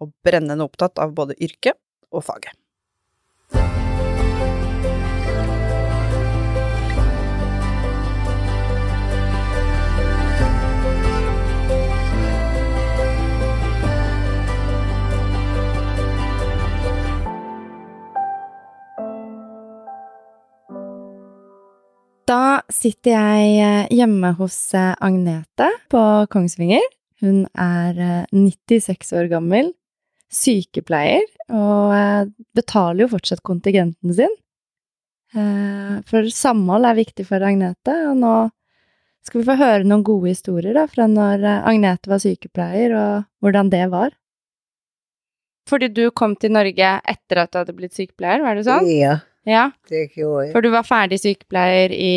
og brennende opptatt av både yrket og faget. Da sitter jeg eh, hjemme hos eh, Agnete på Kongsvinger. Hun er eh, 96 år gammel, sykepleier, og betaler jo fortsatt kontingenten sin. For samhold er viktig for Agnete, og nå skal vi få høre noen gode historier da, fra når Agnete var sykepleier, og hvordan det var. Fordi du kom til Norge etter at du hadde blitt sykepleier, var det sånn? Ja. Ja. Det gjorde jeg. For du var ferdig sykepleier i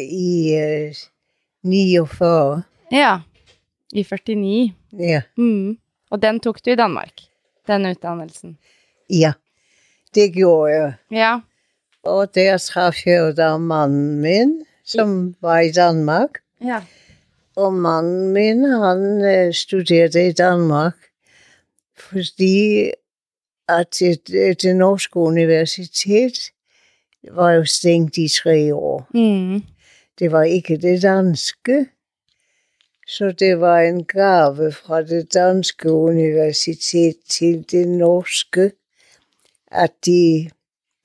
I uh, 49. Ja. I 49. Ja. Mm. Og den tok du i Danmark? Den utdannelsen? Ja. Det gjorde jeg. Ja. Og der traff jeg jo da mannen min, som var i Danmark. Ja. Og mannen min, han uh, studerte i Danmark fordi at det, det norske universitet var jo stengt i tre år. Mm. Det var ikke det danske. Så det var en gave fra det danske universitet til det norske, at de,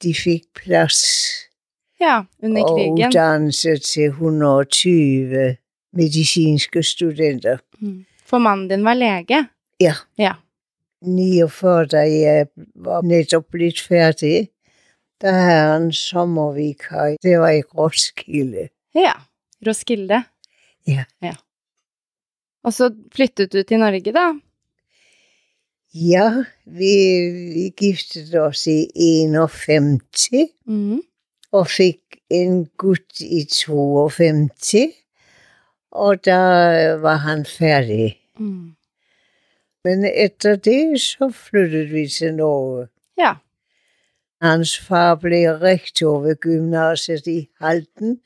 de fik plads Ja, under og krigen. uddannelse til 120 medicinske studenter. Mm. For mannen din var lege? Ja. Ja. 49, da jeg var netop blitt ferdig, der havde han sommervikar. Det var i Roskilde. Ja. Roskilde. Ja. ja. Og så flyttet du til Norge, da? Ja, vi, vi giftet oss i 51 Mm. og fikk en gutt i 52. Og da var han ferdig. Mm. Men etter det så flyttet vi til Norge. Ja. Hans far ble rektor ved gymnaset i Halden,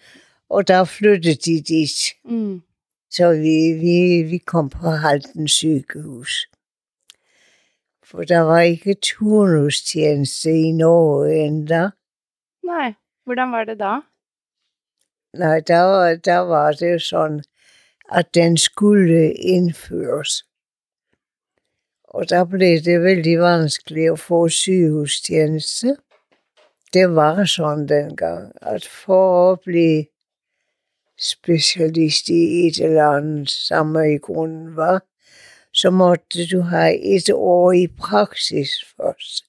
og da flyttet de dit. Mm. Så vi, vi, vi kom på Halden sykehus. For der var ikke turnustjeneste i Norge enda. Nei. Hvordan var det da? Nej, der var, der var det jo sådan, at den skulle indføres. Og der blev det vældig vanskeligt at få sygehustjeneste. Det var sådan dengang, at for at blive specialist i et eller andet, som i grunden var, så måtte du have et år i praksis først.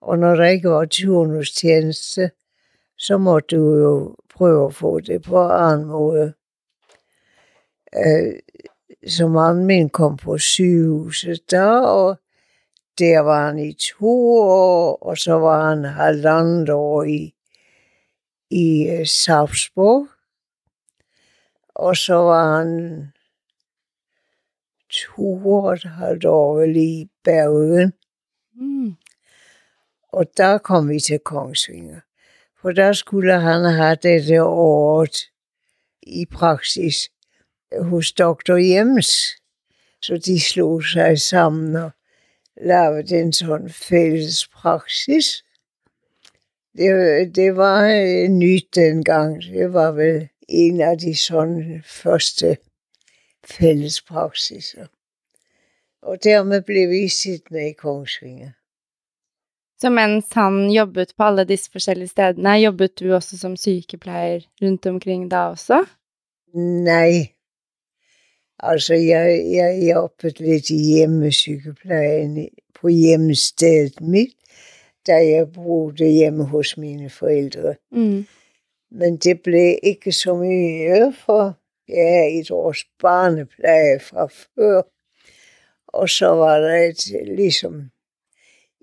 Og når der ikke var turnustjeneste, så måtte du jo prøve at få det på en anden måde. Øh, så manden min kom på sygehuset der, og der var han i to år, og så var han halvandet år i, i øh, Salzburg. Og så var han to år og et halvt år vel i Bergen. Mm. Og der kom vi til Kongsvinger. For der skulle han have dette året i praksis hos Dr. Jems. Så de slog sig sammen og lavede en sådan fælles praksis. Det, det var øh, nyt dengang. Det var vel en af de sådan første fælles praksiser. Og dermed blev vi siddende i Kongsvinger. Så mens han jobbet på alle disse forskjellige stedene, jobbet du også som sykepleier rundt omkring da også? Nej. Altså, jeg, jeg jobbet lidt i hjemmesygeplejen på hjemmestedet mit, da jeg boede hjemme hos mine forældre. Mm. Men det blev ikke så mye, for jeg er et års barnepleje fra før. Og så var der et, ligesom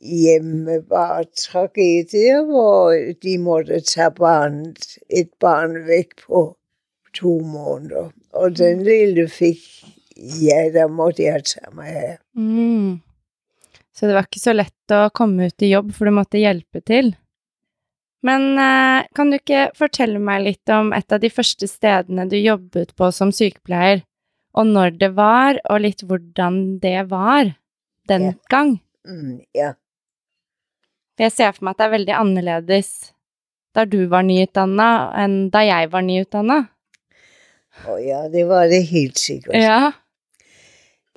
hjemme var tragedier, hvor de måtte tage barnet, et barn væk på to måneder. Og den lille fik, ja, der måtte jeg tage mig af. Mm. Så det var ikke så lett å komme ut i jobb, for du måtte hjelpe til. Men eh, kan du ikke fortelle meg litt om et av de første stedene du jobbet på som sykepleier, og når det var, og litt hvordan det var den Ja. gang? Mm, ja. Jeg ser for meg at det er veldig annerledes da du var nyutdanna enn da jeg var nyutdanna. Og ja, det var det helt sikkert. Ja.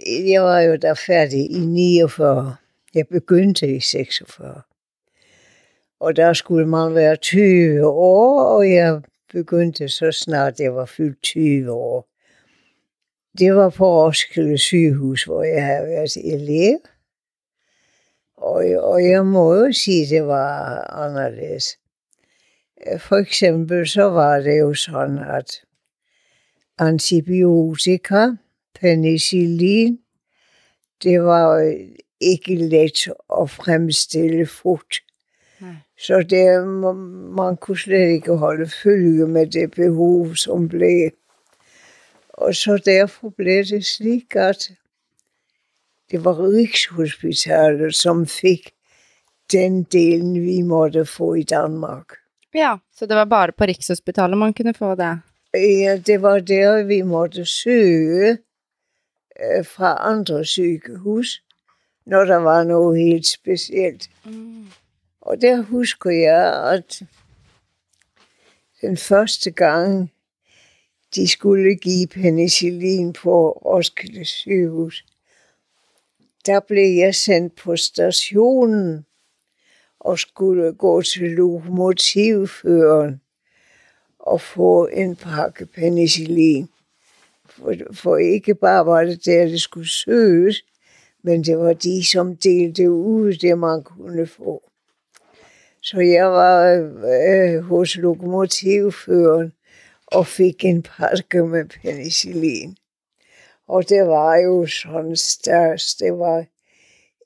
Jeg var jo da færdig i 49. Jeg begyndte i 46. Og der skulle man være 20 år, og jeg begyndte så snart jeg var fyldt 20 år. Det var på Roskilde sygehus, hvor jeg havde været elev. Og, og jeg må jo sige, det var anderledes. For eksempel så var det jo sådan, at antibiotika, penicillin, det var ikke let at fremstille frugt. Så det, man kunne slet ikke holde følge med det behov, som blev. Og så derfor blev det slik, at det var Rigshospitalet, som fik den delen, vi måtte få i Danmark. ja. Så det var bare på Rikshospitalet man kunne få det? Ja, det var der, vi måtte søge øh, fra andre sygehus, når der var noget helt specielt. Mm. Og der husker jeg, at den første gang, de skulle give penicillin på Roskilde sygehus, der blev jeg sendt på stationen og skulle gå til lokomotivføreren og få en pakke penicillin. For, for ikke bare var det der, det skulle søges, men det var de, som delte ud, det man kunne få. Så jeg var øh, øh, hos lokomotivføreren og fik en pakke med penicillin. Og det var jo sådan størst. Det var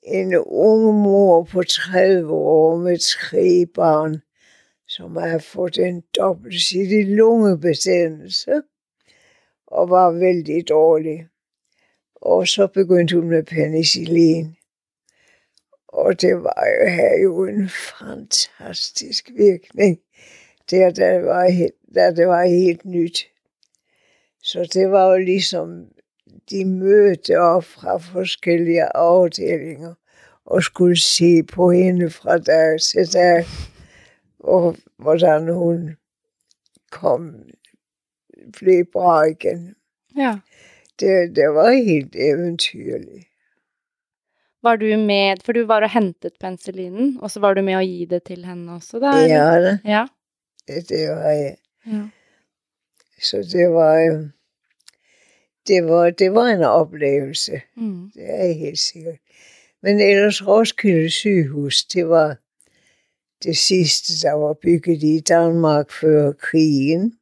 en ung mor på 30 år med tre børn, som havde fået en dobbeltsidig lungebetændelse og var vældig dårlig. Og så begyndte hun med penicillin. Og det var jo, havde jo en fantastisk virkning, der, der, var, helt- der det var helt nyt. Så det var jo ligesom, de mødte op fra forskellige afdelinger og skulle se på hende fra dag til dag, og hvordan hun kom, blev bra igen. Ja. Det, det var helt eventyrligt. Var du med, for du var og hentet penicillinen, og så var du med å gi det til henne også, da? eller? Ja, da. Ja. det var jeg. ja. Så det var, øh, det var, det var en oplevelse. Mm. Det er helt sikkert. Men ellers Roskilde sygehus, det var det sidste, der var bygget i Danmark før krigen.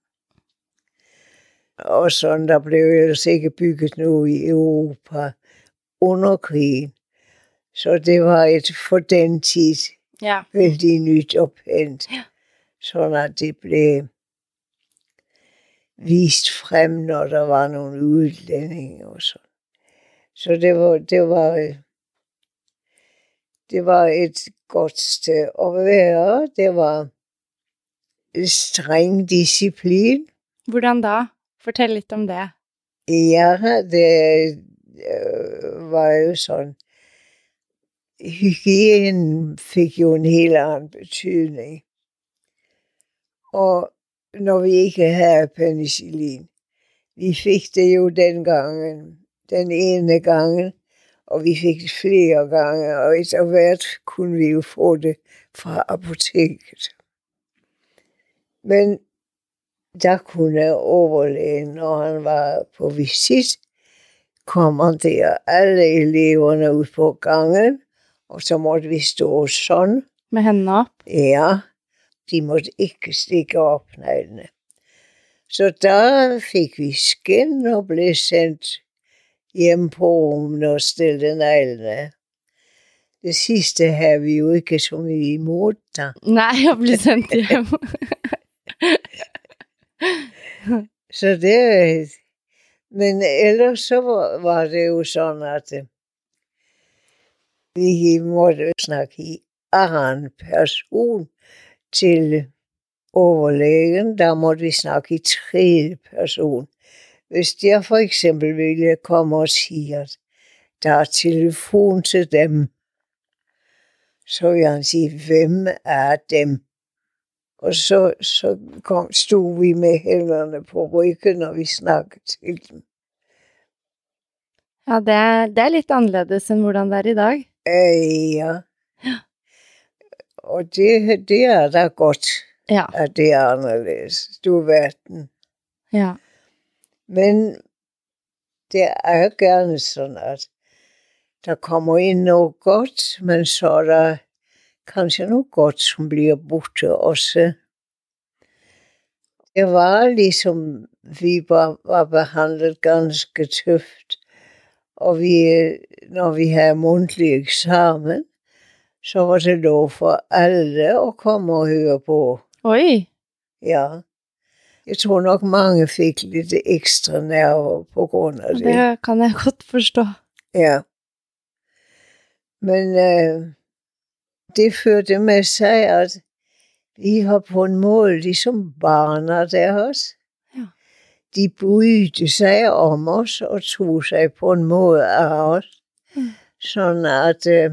Og sådan, der blev ellers ikke bygget noget i Europa under krigen. Så det var et for den tid Ja. vældig nyt og pænt. Ja. Sådan at det blev vist frem, når der var nogle udlændinge og sådan. Så det var, det var, øh, det var et godt sted at være. Det var streng disciplin. Hvordan da? Fortell litt om det. Ja, det øh, var jo sådan. Hygienen fik jo en helt anden betydning. Og når vi ikke havde penicillin, vi fik det jo den gangen, den ene gangen, og vi fik det flere gange, og etter hvert kunne vi jo få det fra apoteket. Men der kunne overlægen, når han var på visit, kommandere alle eleverne ud på gangen, og så måtte vi stå sådan. Med hendene opp? Ja, de måtte ikke stikke op neglene. Så der fik vi skin og blev sendt hjem på rummet og stille neglene. det sidste har vi jo ikke så mye imod, da. Nei, å bli sendt hjem. Så det Men ellers så var, var det jo sånn at vi måtte snakke i anden person til overlægen, der måtte vi snakke i tredje person. Hvis jeg for eksempel ville komme og sige, at der er telefon til dem, så ville han sige, hvem er dem? Og så, så kom, stod vi med hænderne på ryggen, og vi snakkede til dem. Ja, det er, det er lidt anderledes end hvordan det er i dag. Øh, ja. Og det, det er da godt, Ja. at det er anderledes. Du verden. ja. Men det er gerne sådan, at der kommer ind noget godt, men så er der kanskje noget godt, som bliver borte også. Det var ligesom, vi var, var behandlet ganske tøft. Og vi, når vi havde mundtlig eksamen, så var det lov for alle at komme og høre på. Oi. Ja. Jeg tror nok mange fik lidt ekstra nerver på grund af det. Det kan jeg godt forstå. Ja. Men øh, det førte med sig, at vi var på en måde ligesom barna deres. De brydte sig om os og tog sig på en måde af os. Mm. Sådan at, øh,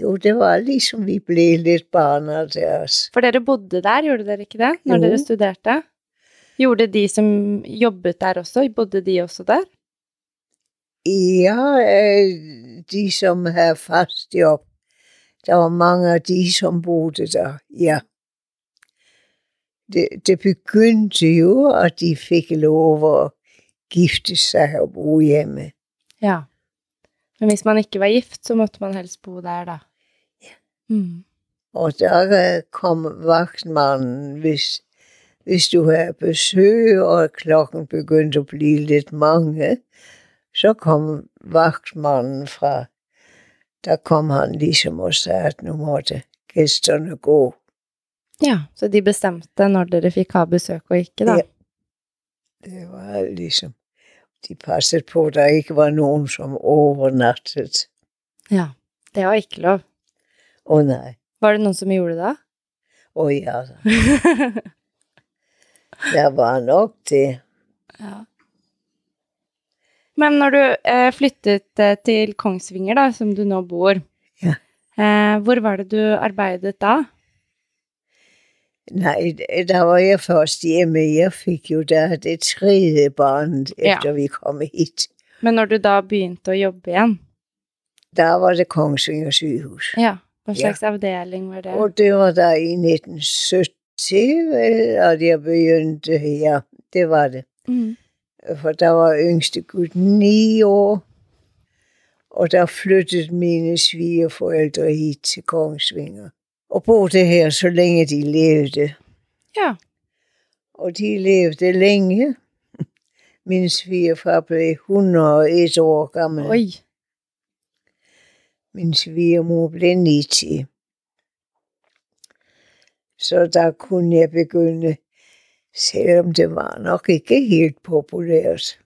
jo, det var ligesom vi blev lidt barna deres. For dere bodde der, gjorde dere ikke det, når Jo. dere studerte? Gjorde de som jobbet der også, bodde de også der? Ja, øh, de som havde fast job. Der var mange af de, som boede der, ja. Det, det begyndte jo, at de fik lov at gifte sig og bo hjemme. Ja. Men hvis man ikke var gift, så måtte man helst bo der, da. Ja. Mm. Og der kom vagtmanden, hvis, hvis du havde besøg, og klokken begyndte at blive lidt mange, så kom vagtmanden fra, der kom han ligesom og sagde, at nu måtte gæsterne gå. Ja, så de bestemte når dere fikk ha besøk og ikke, da. Ja. Det var ligesom, de passede på, at der ikke var nogen, som overnattede. Ja. Det var ikke lov. Åh oh, nej, Var det noen som gjorde det, åh oh, ja, der var nok det. Ja. Men når du eh, flyttet eh, til Kongsvinger, da, som du nå bor, Ja. eh, hvor var det du arbeidet da? Nej, der var jeg først hjemme. Jeg fik jo der det tredje barn, Ja. efter vi kom hit. Men når du da begynte å jobbe igjen, Der var det Kongsvinger sygehus. ja, hva Ja. slags avdeling var det? Og det var der i 1970, vel, at jeg begyndte her. Det var det. Mm. For der var yngste gut ni år, og der flyttede mine svigerforældre hit til Kongsvinger. Og boede her, så længe de levede. Ja. Og de levede længe. Min svigerfar blev 101 år gammel. Oi. Min svigermor blev 90. Så der kunne jeg begynde, selvom det var nok ikke helt populært.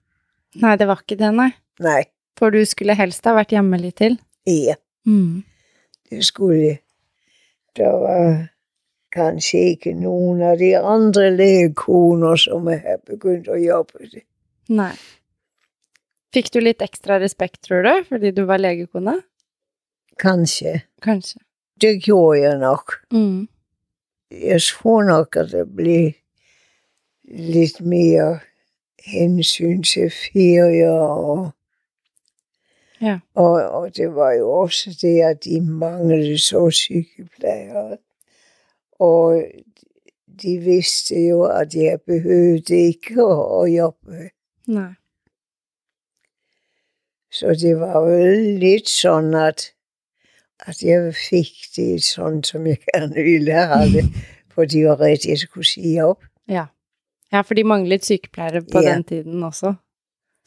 Nei, det var ikke det, nei. Nej, For du skulle helst ha vært hjemme litt til. ja, Mm. det skulle jeg. Der var kanskje ikke nogen af de andre lægekoner, som havde begyndt at jobbe det. Nei. Fikk du litt ekstra respekt, tror du, fordi du var legekone? Kanskje. Kanskje. Det gjorde jeg nok. Mm. Jeg tror nok, at der blev lidt mere hensyn til ferier og Ja. Og, og det var jo også det, at de manglede så sygeplejer. Og de vidste jo, at jeg behøvede ikke at, jobbe. Nei. Så det var vel lidt sådan, at, at jeg fik det sådan, som jeg gerne ville have det. For de var ret, jeg skulle sige op. Ja. Ja, for de manglet sykepleiere på Ja. den tiden også.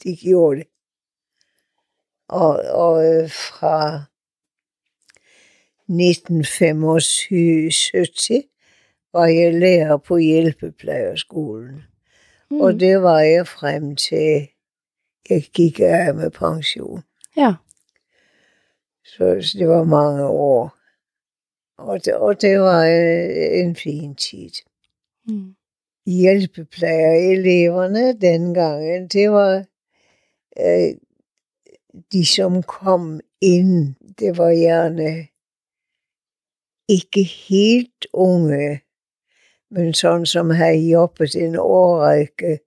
De gjorde det. Og, og øh, fra 1975 var jeg lærer på hjælpeplejerskolen. Mm. Og det var jeg frem til, jeg gik af med pension. Ja. Så, så det var mange år. Og det, og det var øh, en fin tid. Mm. Hjælpeplejereleverne dengang, det var øh, de, som kom ind, det var gerne ikke helt unge, men sådan som havde jobbet en årrække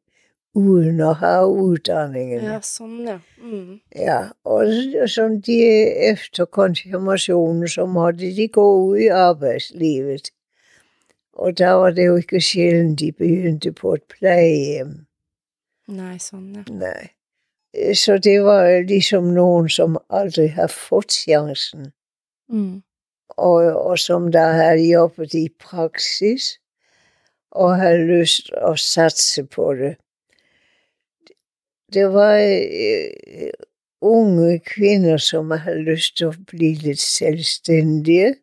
uden at have uddanningen. Ja, sånn, ja. Mm. Ja, og som de efter konfirmationen, så måtte de gå ud i arbejdslivet. Og der var det jo ikke sjældent, de begyndte på et plejehjem. Nei, sånn, ja. Nej. Så det var ligesom nogen, som aldrig har fået chancen, Mm. og, og som der havde jobbet i praksis, og havde lyst at satse på det. Det var øh, unge kvinder, som havde lyst til at blive lidt selvstændige.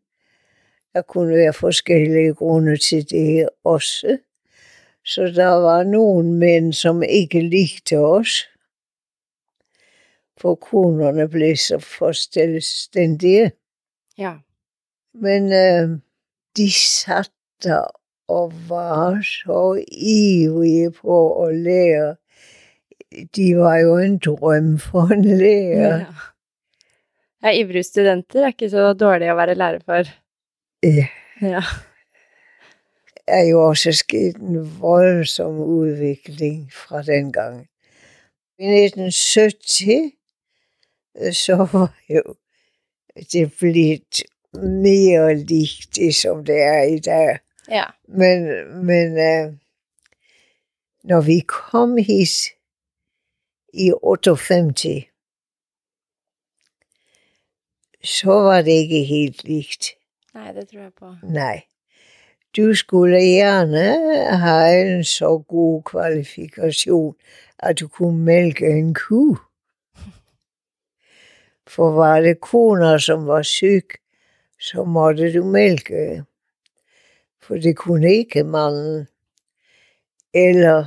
Der kunne være forskellige grunde til det også. Så der var nogle mænd, som ikke likte os. For konerne blev så for selvstændige. Ja. Men øh, de satte der og var så ivrige på at lære. De var jo en drøm for en lærer. Ja. ja, ivrige studenter er ikke så dårlig å være lærer for. Ja. Ja. er jo også sket en voldsom udvikling fra den gang. I 1970, øh, så var jo det blevet mere ligt det, som det er i dag. Ja. Men, men øh, når vi kom hit i 58, så var det ikke helt ligt. Nei, det tror jeg på. Nej. Du skulle gerne have en så god kvalifikation, at du kunne mælke en ku. For var det koner, som var syg, så måtte du mælke. For det kunne ikke manden. Eller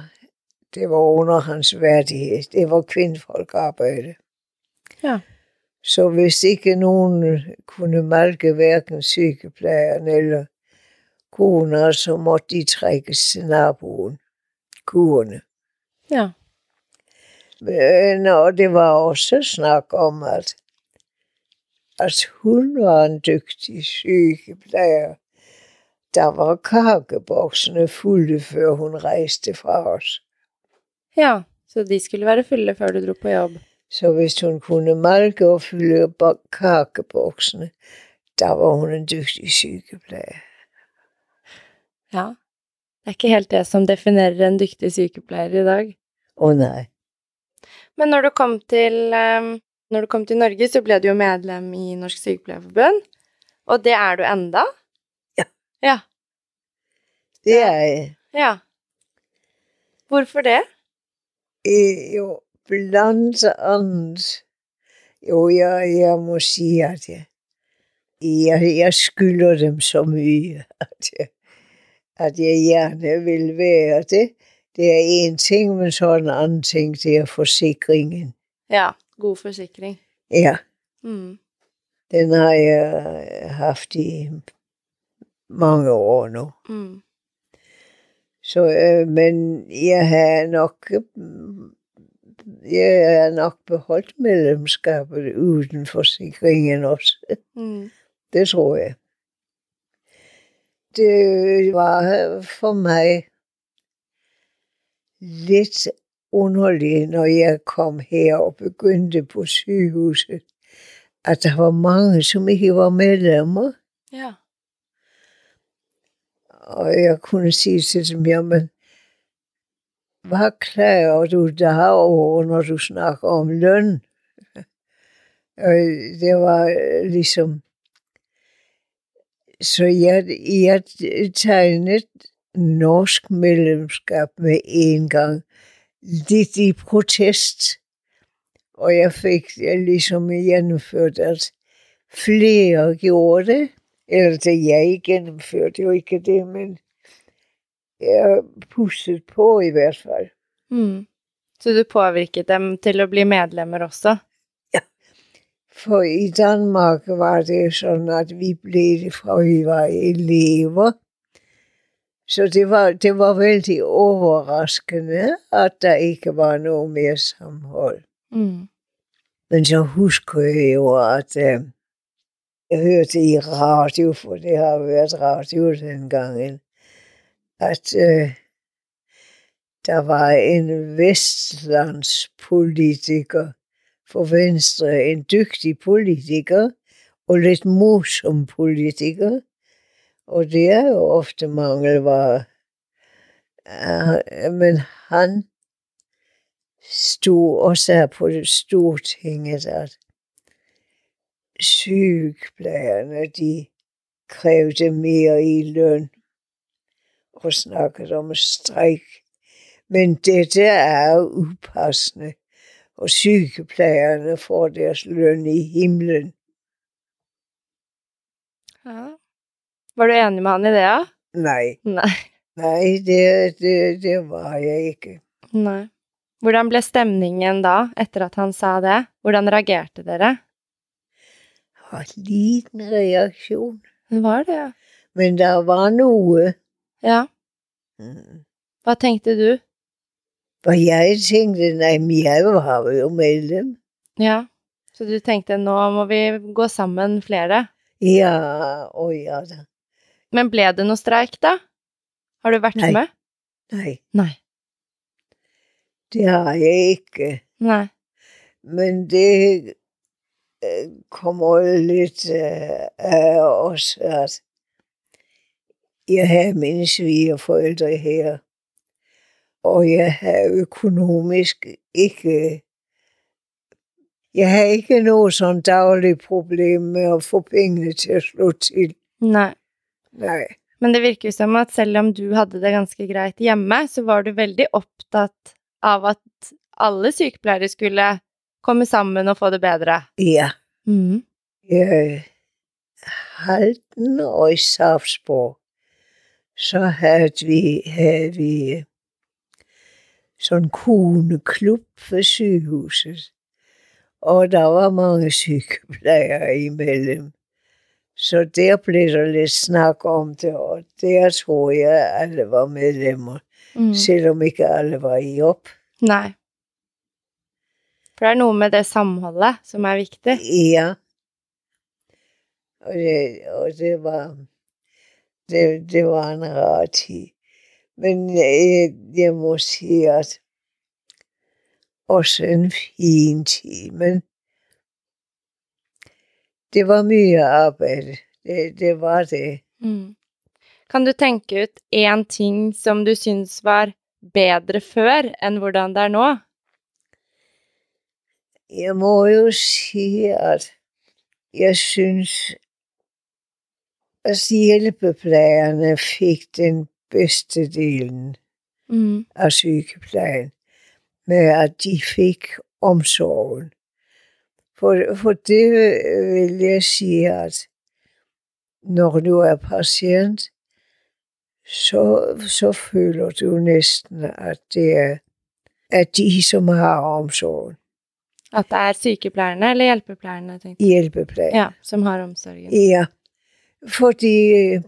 det var under hans værdighed. Det var kvindfolkarbejde. Ja. Så hvis ikke nogen kunne malke hverken sygeplejen eller koner, så måtte de trækkes til naboen. Kuerne. Ja. Men, og det var også snak om, at, at hun var en dygtig sygeplejer. Der var kakeboksene fulde, før hun rejste fra os. ja. Så de skulle være fulle før du dro på jobb. Så hvis hun kunne malke og fylde bo- kakeboksene, der var hun en dygtig sygeplejer. Ja. Det er ikke helt det som definerer en dyktig sykepleier i dag. Å nei. Men når du kom til, ehm, når du kom til Norge, så ble du jo medlem i Norsk Sykepleierforbund. Og det er du enda? Ja. Ja. Det er jeg. Ja. Hvorfor det? Eh, Jo, blandt andet. Jo, jeg, jeg må sige, at jeg, jeg, jeg skylder dem så mye, at jeg, at jeg gerne vil være det. Det er en ting, men så en anden ting, det er forsikringen. Ja. God forsikring. Ja, Mm. den har jeg haft i mange år nu. Mm. Så, øh, men jeg har nok, jeg har nok beholdt medlemskabet uden forsikringen også. Mm. Det tror jeg. Det var for mig lidt underligt, når jeg kom her og begyndte på sygehuset, at der var mange, som ikke var medlemmer. Ja. Og jeg kunne sige til dem, jamen, hvad klager du derover, når du snakker om løn? Og det var øh, ligesom, så jeg, jeg tegnede norsk medlemskab med en gang, lidt i protest. Og jeg fik det ligesom gennemført, at flere gjorde det. Eller det jeg gennemførte jo ikke det, men jeg pusset på i hvert fald. Mm. Så du påvirket dem til å bli medlemmer også? For i Danmark var det sådan, at vi blev fra vi var elever. Så det var, det var vældig overraskende, at der ikke var noget mere sammenhold. Mm. Men så husker jeg jo, at øh, jeg hørte i radio, for det har været radio dengang, at øh, der var en vestlandspolitiker for Venstre, en dygtig politiker, og lidt morsom politiker. Og det er jo ofte mangelvare. Ah, men han stod også her på det stortinget, at sygeplejerne, de krævede mere i løn og snakkede om stræk. Men dette er upassende, og sygeplejerne får deres løn i himlen. Ja. Var du enig med han i det, ja? Nej, Nei. nej, det, det, det var jeg ikke. Nei. Hvordan ble stemningen da, etter at han sa det? Hvordan reagerte dere? Og liten reaktion. Det var det, ja. Men der var noget. Ja. Mm. Hva tenkte du? Og jeg tænkte, nej, men jeg var jo medlem. Ja. Så du tenkte nå må vi gå sammen flere? Ja, og ja da. Men ble det noe streik, da? Har du vært Nei. med? Nej, Nei. det har jeg ikke. Nei. Men det kommer lidt øh, af også, at jeg har mine svigerforældre her, og jeg har økonomisk ikke, jeg har ikke noget sådan dagligt problem med at få pengene til at slå til. Nei. Men det virker jo som at selv om du hadde det ganske greit hjemme, så var du veldig opptatt av at alle sykepleiere skulle komme sammen og få det bedre. ja, Mm. jeg Halten og i Sarpsborg, så havde vi, havde vi sådan en koneklub for sygehuset. Og der var mange sygeplejersker imellem. Så der blev der lidt snak om det, og der tror jeg, at alle var medlemmer, Mm. selvom ikke alle var i jobb. Nei. For det er noe med det samholdet som er viktig. Ja. Og det, og det var det, det var en rar tid. Men jeg, jeg må sige, at også en fin tid, men det var mye arbejde. Det, det var det. Mm. Kan du tenke ut én ting som du syns var bedre før enn hvordan det er nå? Jeg må jo sige, at jeg synes, at hjælpeplejerne fik den bedste delen Mm. af sygeplejen, med at de fik omsorgen. For, for det vil jeg sige, at når du er patient, så, så føler du næsten, at det er at de, som har omsorgen, At det er sykepleierne eller hjelpepleierne tenkte hjælpeplejen. Ja, som har omsorgen. Ja, fordi øh,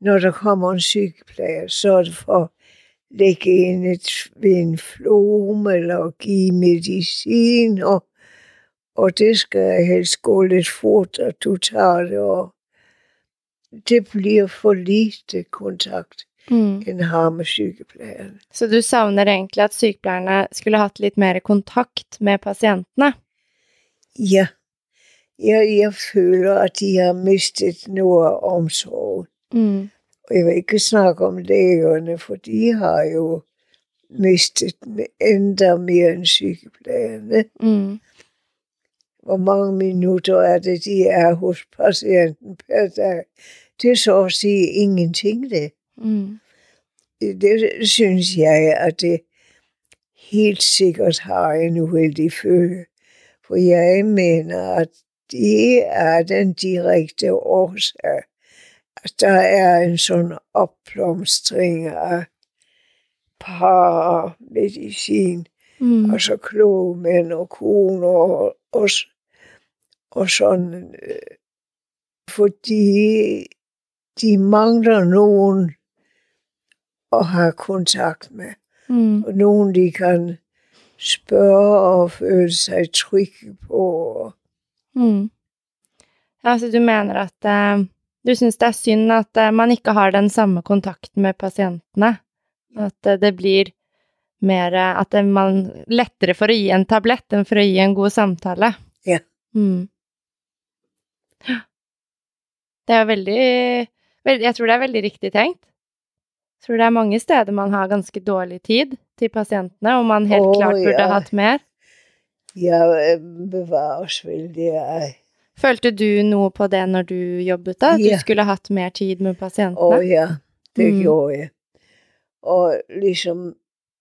når der kommer en sykeplejer, så er det for at lægge ind et, ved en flom eller give medicin, og, og det skal helst gå lidt fort, at du tager det, og det bliver for lite kontakt, Mm. en har med sygeplejerne. Så du savner egentlig at sykepleierne skulle hatt litt mer kontakt med pasientene? Ja, jeg, jeg føler, at de har mistet noget af omsorg. Mm. Og jeg vil ikke snakke om lægerne, for de har jo mistet den endda mere end sygeplejernes. Mm. Hvor mange minutter er det, de er hos patienten per dag? Det er så at sige ingenting, det. Mm. Det synes jeg, at det helt sikkert har en uheldig følge. For jeg mener, at det er den direkte årsag. At der er en sådan opblomstring af paramedicin, Mm. altså kloge mænd og koner og, og, og sådan, øh, fordi de mangler nogen at have kontakt med, Mm. og nogen de kan spørge og føle sig trygge på. Mm. Ja, så du mener at eh, du syns det er synd at eh, man ikke har den samme kontakten med pasientene? At eh, det blir mer eh, At man lettere for å gi en tablett enn for å gi en god samtale? Ja. Mm. Det er veldig, Jeg tror det er veldig riktig tenkt. Jeg tror det er mange steder man har ganske dårlig tid til pasientene, og man helt Å, klart burde ja. hatt mer. Jeg øh, bevares vel det er. Følte du noe på det når du jobbet da? At Ja. du skulle hatt mer tid med Å pasientene? ja, det Mm. gjorde jeg. Og liksom,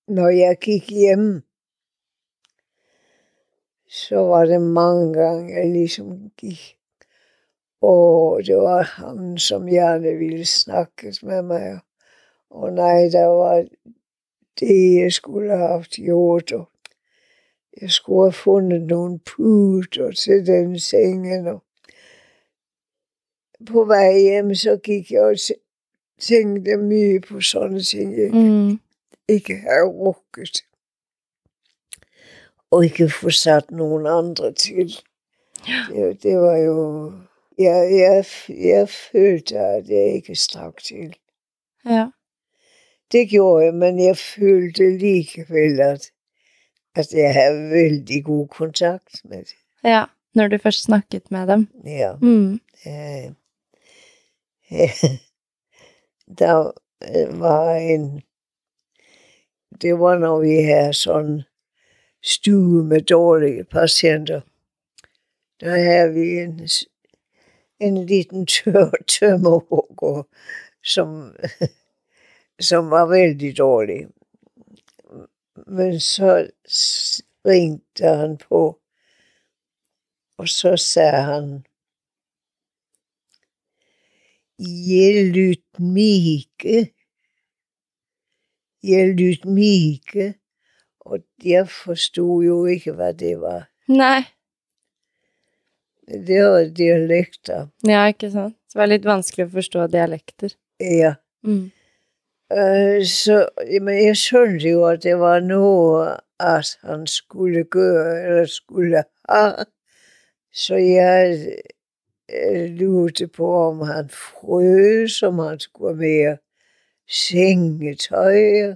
når jeg gik hjem, så var det mange gange, jeg ligesom gik. Og det var ham, som gerne ville snakke med mig. Og nej, der var det, jeg skulle have haft gjort. Og jeg skulle have fundet nogle puder til den sengen. Og på vej hjem, så gik jeg og tænkte mye på sådan ting, jeg Mm ikke har rukket. Og ikke få sat nogen andre til. Det, det var jo... Jeg, jeg, jeg følte, at jeg ikke strak til. Ja. Det gjorde jeg, men jeg følte likevel, at, at jeg havde vældig god kontakt med det. ja. Når du først snakket med dem. Ja. Mm. Øh, der øh, var en, det var når vi havde sådan stue med dårlige patienter. Der havde vi en, en liten tør, tømmerhugger, som, som var vældig dårlig. Men så ringte han på, og så sagde han, jeg lyt mike. Jeg lyt mike. Og jeg forstod jo ikke, hvad det var. Nei. Det var dialekter. Ja, ikke sant? Det var litt vanskelig å forstå dialekter. Ja. Mm. Øh, så men jeg skjønte jo, at det var noe at han skulle gøre, eller skulle ha. Så jeg øh, lurte på, om han frøs, om han skulle have mere sengetøj,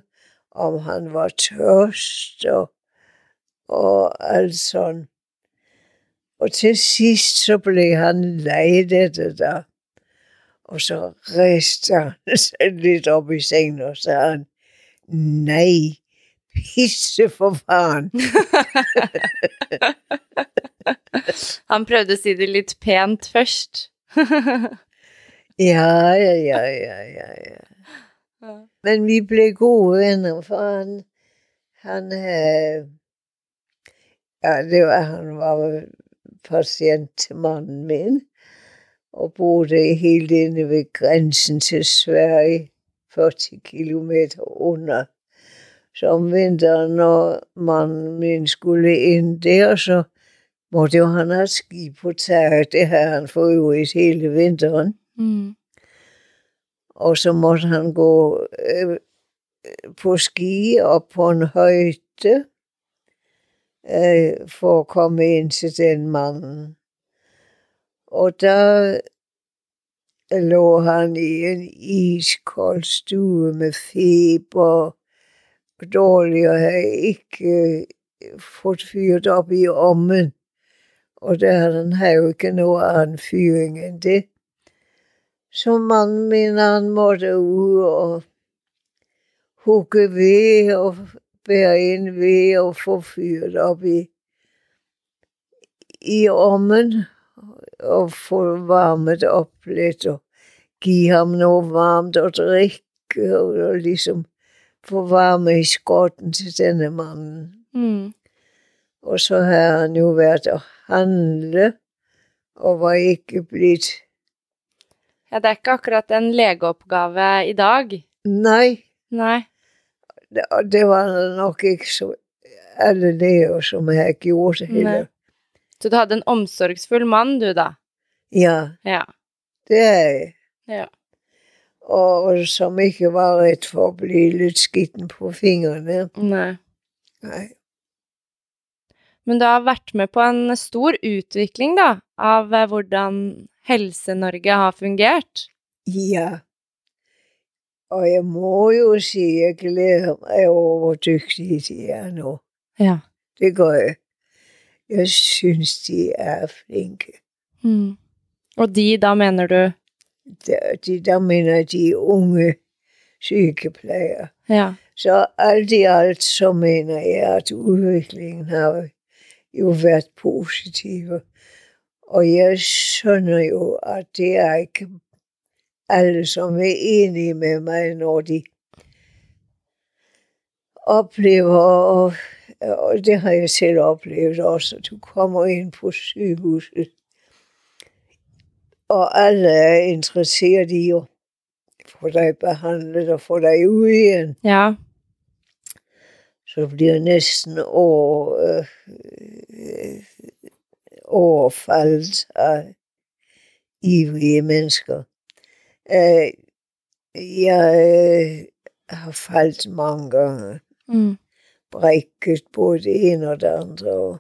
om han var tørst, og, og alt sådan. Og til sidst, så blev han lejet det der. Og så riste han sig lidt op i sengen og sagde han, nej, pisse for faren. Han prøvde å si det litt pent først. Ja, ja, ja, ja, ja, ja. Men vi blev gode venner, for han, han havde, ja, det var, han var patient til manden min, og boede helt inde ved grænsen til Sverige, 40 kilometer under. Så om vinteren, når manden min skulle ind der, så måtte jo han have ski på taget. Det havde han for øvrigt hele vinteren. Mm. Og så måtte han gå øh, på ski op på en højde øh, for at komme ind til den mand. Og der øh, lå han i en iskold stue med feber, og dårlig og havde ikke øh, fået fyret op i ommen. Og der havde han jo ikke noget anden fyring end det. Så manden min, han måtte ud og hugge ved og bære ind ved og få fyret op i, i ommen og få varmet op lidt og give ham noget varmt at drikke og, og ligesom få varme i skotten til denne manden. Mm. Og så har han jo været at handle, og var ikke blitt Ja, det er ikke akkurat en legeoppgave i dag. Nei, Nei. det, og det var nok ikke så alle leger som har gjort det heller. Så du hadde en omsorgsfull mann, du, da? Ja, Ja. det er jeg. Ja. Og som ikke var redd for å bli litt skitten på fingrene. Nei. Nei. Men du har vært med på en stor utvikling, da, av eh, hvordan Helse-Norge har fungert. Ja. Og jeg må jo si jeg gleder meg over hvor dyktige de er nå. Ja. Det gør jeg. Jeg synes, de er flinke. Mm. Og de, da mener du Der, de, der mener de unge sykepleiere. Ja. Så alt i alt så mener jeg, at udviklingen har jo været positiv. Og jeg skjønner jo, at det er ikke alle, som er enige med mig, når de oplever, og, og det har jeg selv oplevet også, at du kommer ind på sygehuset, og alle er interesseret i at få dig behandlet og få dig ud igen Ja. så bliver næsten øh, øh, overfaldet af ivrige mennesker. Øh, jeg øh, har faldt mange gange, Mm. brækket både det ene og det andre, og,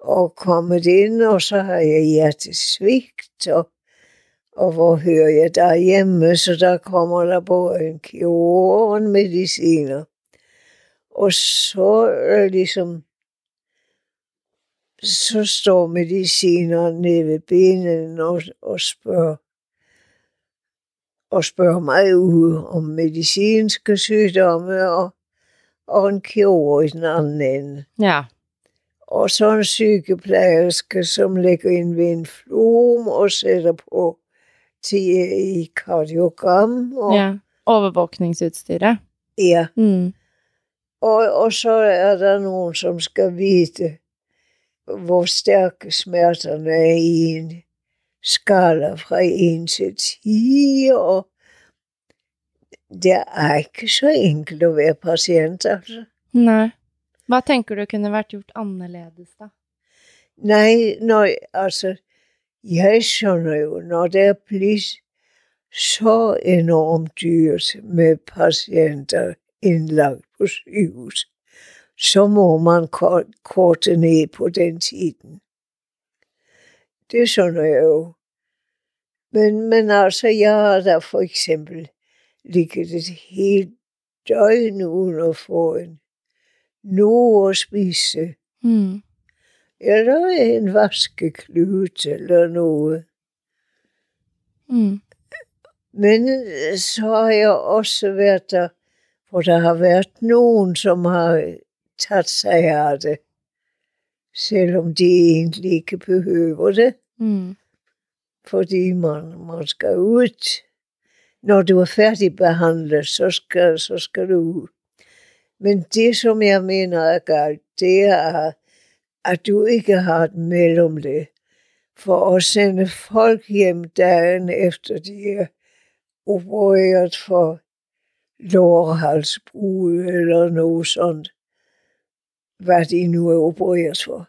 og kommet ind, og så har jeg hjertesvigt, og, og hvor hører jeg derhjemme, så der kommer der både en kirurg og en mediciner. Og så øh, ligesom, så står medicineren nede ved benene og, og spørger, og spørger mig ud om medicinske sygdomme og, og en kirurg i den anden ende. Ja. Og så en sygeplejerske, som lægger ind ved en flum og sætter på til i kardiogram. Og, ja. Overvåkningsutstyret. ja. Mm. Og, og så er der nogen, som skal vide, hvor stærke smerterne er i en skala fra 1 til 10, og det er ikke så enkelt at være patient, altså. Nei. Hva tenker du kunne vært gjort annerledes, da? Nej, når, altså, jeg skjønner jo, når det er blitt så enormt dyrt med patienter indlagt på sygehus, så må man ko- korte ned på den tiden. Det skjønner jeg jo. Men, men altså, jeg har da for eksempel ligget et helt døgn uden at få en noe å spise. Mm. Eller en vaskeklut eller noe. Mm. Men øh, så har jeg også været der, hvor der har været nogen, som har taget sig af det. Selvom de egentlig ikke behøver det, Mm. fordi man, man skal ud. Når du er færdigbehandlet, så skal, så skal du ud. Men det, som jeg mener er galt, det er, at du ikke har et mellemled for at sende folk hjem dagen efter de er opereret for lårhalsbrud eller noget sådan, hvad de nu er opereret for.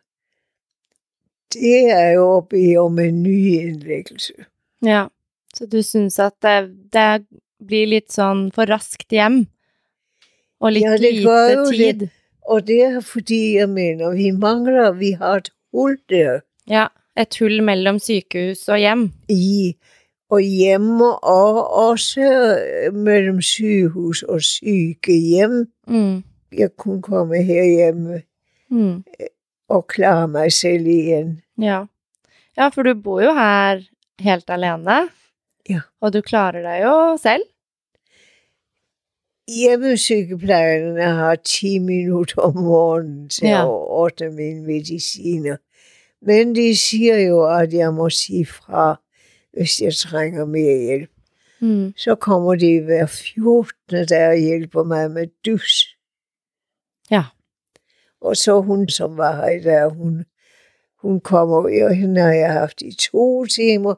Det er jo at bede om en ny indlæggelse. Ja. Så du syns at det, det blir litt sånn for raskt hjem? Og litt Ja, det lite gør jo det. tid? Og det er fordi, jeg mener, vi mangler, vi har et hul der Ja. Et hull mellom sykehus og hjem? i og hjemme, og også øh, mellem sygehus og sykehjem. Mm. Jeg kunne komme herhjemme Mm. og klare mig selv igen. Ja. ja, for du bor jo her helt alene. Ja. Og du klarer deg jo selv. Hjemmesygeplejernes har 10 minutter om morgenen til Ja. at ordne mine mediciner. Men de siger jo, at jeg må sige fra, hvis jeg trænger mere hjælp. Mm. Så kommer de hver 14. dag og hjælper mig med dus. Ja. Og så hun, som var her i dag, hun, hun kommer, og hende har jeg haft i to timer.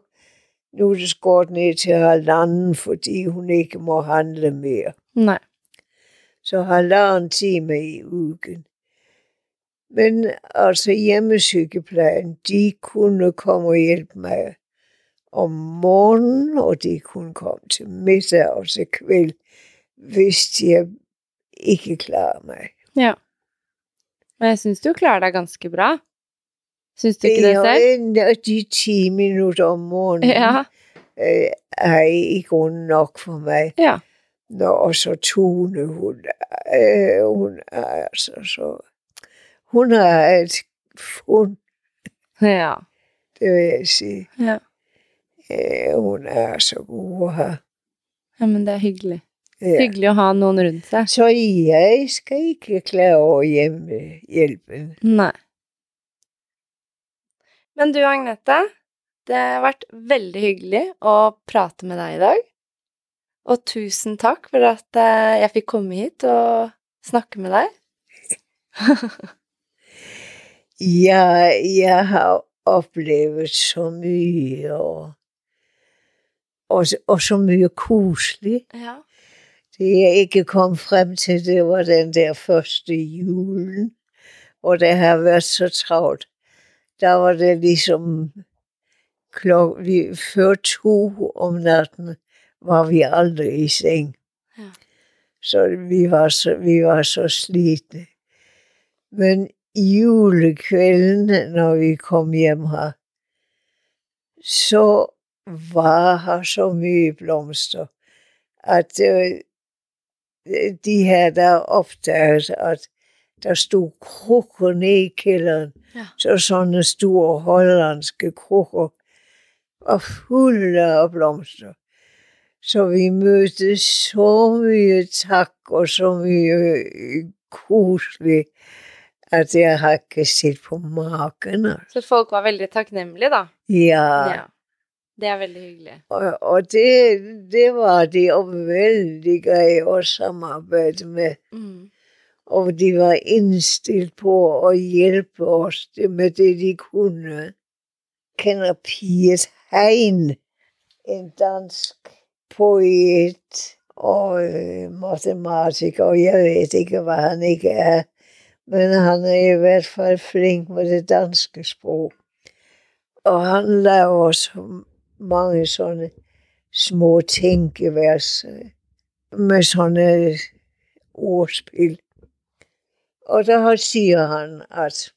Nu er det skåret ned til halvanden, fordi hun ikke må handle mere. Nei. Så halvanden time i ugen. Men altså hjemmesykeplejen, de kunne komme og hjælpe mig om morgenen, og de kunne komme til middag og til kvæld, hvis jeg ikke klarer mig. Ja. Men jeg syns du klarer deg ganske bra. Syns du ikke det selv? Ja, og de 10 minutter om morgenen Ja. øh, er i grunden nok for mig. Ja. Nå, og så Tone, hun, øh, hun er altså så... Hun er et fund, Ja. det vil jeg sige. ja. Øh, hun er så god her. Ja, men det er hyggelig. Ja. Hyggelig å ha noen rundt seg. Så jeg skal ikke klage over hjemmehjelpen. Nei. Men du, Agnete, det har vært veldig hyggelig å prate med deg i dag. Og tusen takk for at eh, jeg fikk komme hit og snakke med deg. Jeg, jeg har oplevet så mye, og, og, og så mye koselig. Ja. Det jeg ikke kom frem til, det var den der første julen, hvor det har været så travlt. Der var det ligesom klok vi, før to om natten, var vi aldrig i seng. Ja. Så vi var så, vi var så slidne. Men julekvelden, når vi kom hjem her, så var her så mye blomster, at øh, de her, der opdagede, at der stod krukker ned i kælderen. Ja. Så sådanne store hollandske krukker var fulde af blomster. Så vi mødte så mye tak og så mye kuselig, at jeg har ikke set på marken. Så folk var veldig takknemlige, da. Ja, Ja. Det er veldig hyggelig. og, og det, det var de og vældig greje at samarbejde med. Mm. Og de var indstillet på at hjælpe os det med det, de kunne. Kender Piet Hein, en dansk poet og øh, matematiker, og jeg ved ikke, hvad han ikke er. Men han er i hvert fald flink med det danske sprog. Og han laver så mange sådan små tænkevers øh, med sådan øh, ordspil. Og der siger han, at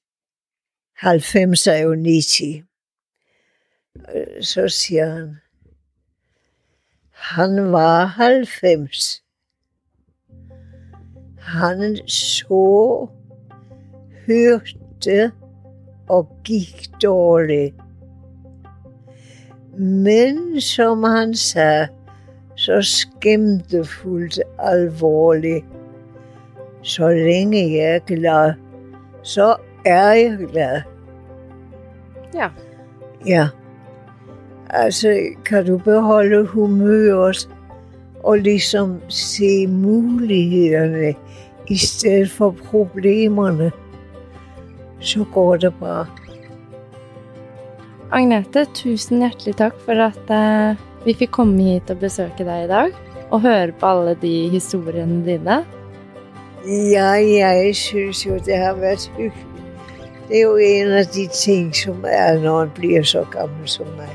90 er jo 90. Øh, så siger han, han var 90. Han så, hørte og gik dårligt. Men som han sagde, så skæmtefuldt alvorligt. Så længe jeg er glad, så er jeg glad. Ja. Ja. Altså, kan du beholde humøret og ligesom se mulighederne i stedet for problemerne, så går det bare. Agnete, tusen hjertelig takk for at uh, vi fikk komme hit og besøke deg i dag. Og høre på alle de historiene dine. Ja, jeg synes jo, det har været hyggeligt. Det er jo en af de ting, som er, når man bliver så gammel som mig.